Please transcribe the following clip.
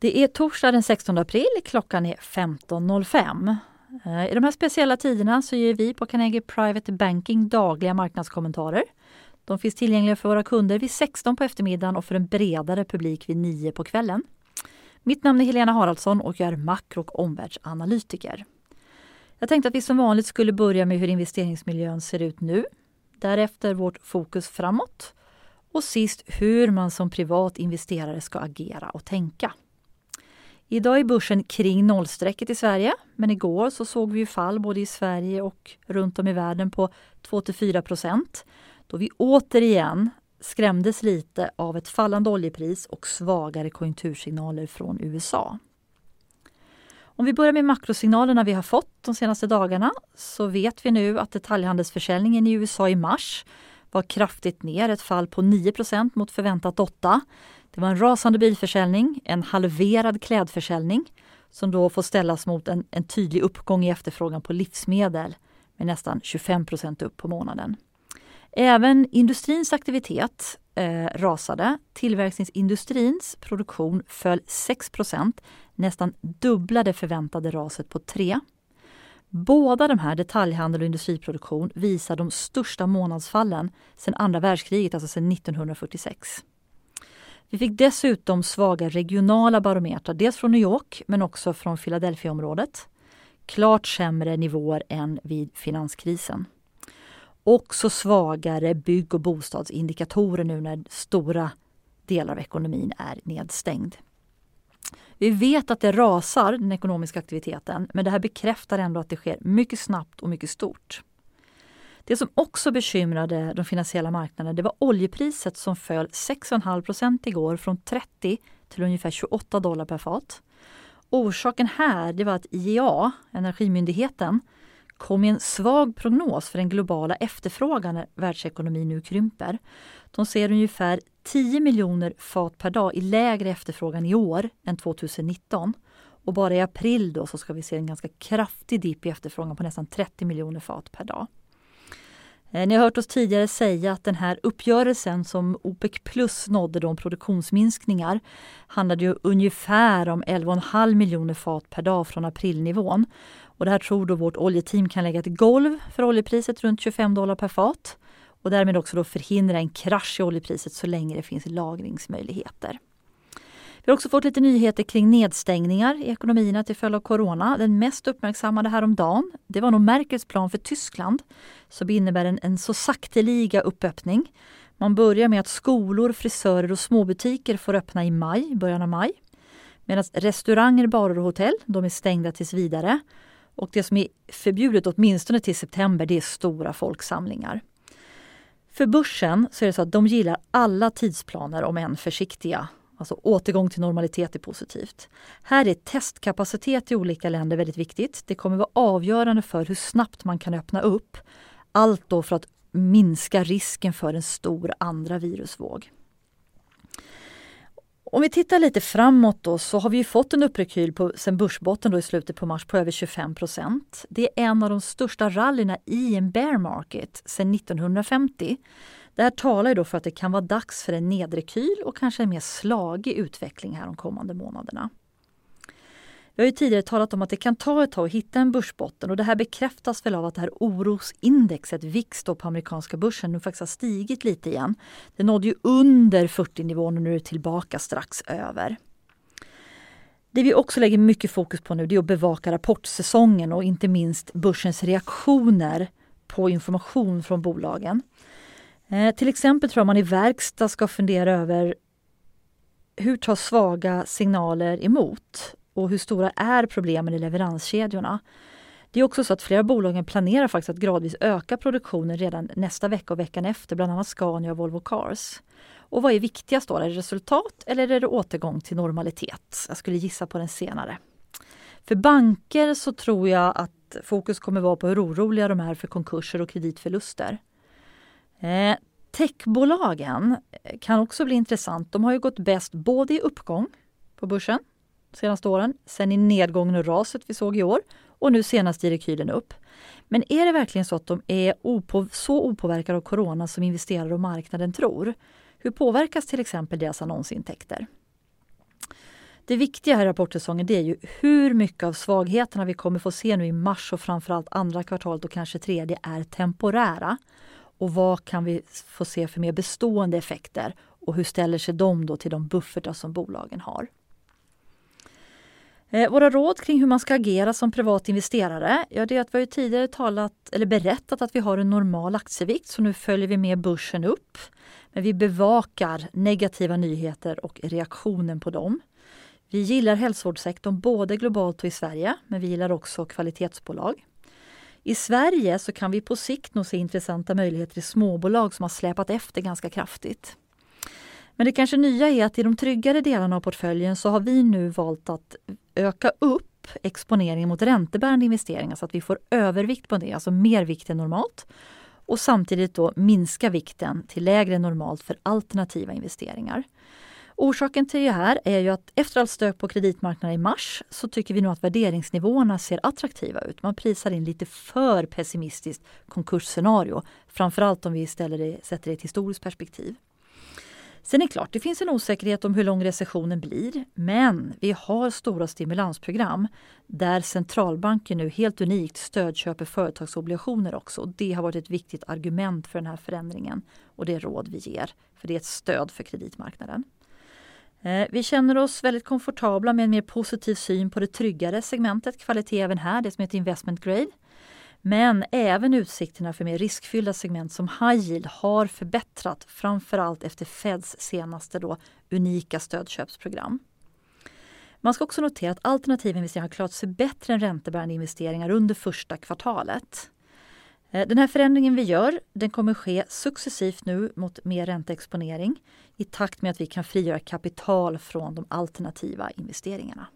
Det är torsdag den 16 april, klockan är 15.05. Eh, I de här speciella tiderna så ger vi på Carnegie Private Banking dagliga marknadskommentarer. De finns tillgängliga för våra kunder vid 16 på eftermiddagen och för en bredare publik vid 9 på kvällen. Mitt namn är Helena Haraldsson och jag är makro och omvärldsanalytiker. Jag tänkte att vi som vanligt skulle börja med hur investeringsmiljön ser ut nu. Därefter vårt fokus framåt. Och sist hur man som privat investerare ska agera och tänka. Idag är börsen kring nollstrecket i Sverige, men igår så såg vi ju fall både i Sverige och runt om i världen på 2-4 procent. Då vi återigen skrämdes lite av ett fallande oljepris och svagare konjunktursignaler från USA. Om vi börjar med makrosignalerna vi har fått de senaste dagarna så vet vi nu att detaljhandelsförsäljningen i USA i mars var kraftigt ner, ett fall på 9% mot förväntat 8. Det var en rasande bilförsäljning, en halverad klädförsäljning som då får ställas mot en, en tydlig uppgång i efterfrågan på livsmedel med nästan 25 procent upp på månaden. Även industrins aktivitet eh, rasade. Tillverkningsindustrins produktion föll 6 procent, nästan dubbla det förväntade raset på 3 Båda de här, detaljhandel och industriproduktion, visar de största månadsfallen sedan andra världskriget, alltså sedan 1946. Vi fick dessutom svaga regionala barometrar, dels från New York men också från Philadelphiaområdet. Klart sämre nivåer än vid finanskrisen. Också svagare bygg och bostadsindikatorer nu när stora delar av ekonomin är nedstängd. Vi vet att det rasar, den ekonomiska aktiviteten, men det här bekräftar ändå att det sker mycket snabbt och mycket stort. Det som också bekymrade de finansiella marknaderna det var oljepriset som föll 6,5 procent igår från 30 till ungefär 28 dollar per fat. Orsaken här det var att IEA, Energimyndigheten, kom med en svag prognos för den globala efterfrågan när världsekonomin nu krymper. De ser ungefär 10 miljoner fat per dag i lägre efterfrågan i år än 2019. Och bara i april då så ska vi se en ganska kraftig dipp i efterfrågan på nästan 30 miljoner fat per dag. Eh, ni har hört oss tidigare säga att den här uppgörelsen som OPEC plus nådde om produktionsminskningar handlade ju ungefär om 11,5 miljoner fat per dag från aprilnivån. Och det här tror då vårt oljeteam kan lägga ett golv för oljepriset runt 25 dollar per fat och därmed också då förhindra en krasch i oljepriset så länge det finns lagringsmöjligheter. Vi har också fått lite nyheter kring nedstängningar i ekonomierna till följd av corona. Den mest uppmärksammade häromdagen, det var nog Merkels plan för Tyskland som innebär en, en så sakteliga uppöppning. Man börjar med att skolor, frisörer och småbutiker får öppna i maj, början av maj. Medan restauranger, barer och hotell, de är stängda tills vidare. Och det som är förbjudet åtminstone till september, det är stora folksamlingar. För börsen så är det så att de gillar alla tidsplaner om än försiktiga. Alltså återgång till normalitet är positivt. Här är testkapacitet i olika länder väldigt viktigt. Det kommer vara avgörande för hur snabbt man kan öppna upp. Allt då för att minska risken för en stor andra virusvåg. Om vi tittar lite framåt då så har vi fått en upprekyl på, sen börsbotten då i slutet på mars på över 25 procent. Det är en av de största rallyna i en bear market sedan 1950. Det här talar ju då för att det kan vara dags för en nedrekyl och kanske en mer slagig utveckling här de kommande månaderna. Vi har ju tidigare talat om att det kan ta ett tag att hitta en börsbotten och det här bekräftas väl av att det här orosindexet, VIX på amerikanska börsen, nu faktiskt har stigit lite igen. Det nådde ju under 40-nivån och nu är det tillbaka strax över. Det vi också lägger mycket fokus på nu det är att bevaka rapportsäsongen och inte minst börsens reaktioner på information från bolagen. Eh, till exempel tror jag man i verkstad ska fundera över hur tar svaga signaler emot? och hur stora är problemen i leveranskedjorna? Det är också så att flera bolag planerar faktiskt att gradvis öka produktionen redan nästa vecka och veckan efter, bland annat Scania och Volvo Cars. Och vad är viktigast då? Är det resultat eller är det återgång till normalitet? Jag skulle gissa på den senare. För banker så tror jag att fokus kommer vara på hur oroliga de är för konkurser och kreditförluster. Eh, techbolagen eh, kan också bli intressant. De har ju gått bäst både i uppgång på börsen senaste åren, sen i nedgången och raset vi såg i år och nu senast i rekylen upp. Men är det verkligen så att de är opå så opåverkade av corona som investerare och marknaden tror? Hur påverkas till exempel deras annonsintäkter? Det viktiga här i rapportsäsongen det är ju hur mycket av svagheterna vi kommer få se nu i mars och framförallt andra kvartalet och kanske tredje är temporära. Och vad kan vi få se för mer bestående effekter och hur ställer sig de då till de buffertar som bolagen har? Eh, våra råd kring hur man ska agera som privat investerare, ja det är att vi har tidigare talat eller berättat att vi har en normal aktievikt så nu följer vi med börsen upp. Men vi bevakar negativa nyheter och reaktionen på dem. Vi gillar hälsovårdssektorn både globalt och i Sverige, men vi gillar också kvalitetsbolag. I Sverige så kan vi på sikt nog se intressanta möjligheter i småbolag som har släpat efter ganska kraftigt. Men det kanske nya är att i de tryggare delarna av portföljen så har vi nu valt att öka upp exponeringen mot räntebärande investeringar så att vi får övervikt på det, alltså mer vikt än normalt. Och samtidigt då minska vikten till lägre än normalt för alternativa investeringar. Orsaken till det här är ju att efter allt stök på kreditmarknaden i mars så tycker vi nog att värderingsnivåerna ser attraktiva ut. Man prisar in lite för pessimistiskt konkursscenario. Framförallt om vi istället sätter det i ett historiskt perspektiv. Sen är det klart, det finns en osäkerhet om hur lång recessionen blir. Men vi har stora stimulansprogram där centralbanken nu helt unikt stödköper företagsobligationer också. Det har varit ett viktigt argument för den här förändringen och det råd vi ger. För det är ett stöd för kreditmarknaden. Eh, vi känner oss väldigt komfortabla med en mer positiv syn på det tryggare segmentet, kvalitet även här, det som heter investment grade. Men även utsikterna för mer riskfyllda segment som high yield har förbättrat framförallt efter Feds senaste då unika stödköpsprogram. Man ska också notera att alternativa investeringar har klarat sig bättre än räntebärande investeringar under första kvartalet. Eh, den här förändringen vi gör den kommer ske successivt nu mot mer ränteexponering i takt med att vi kan frigöra kapital från de alternativa investeringarna.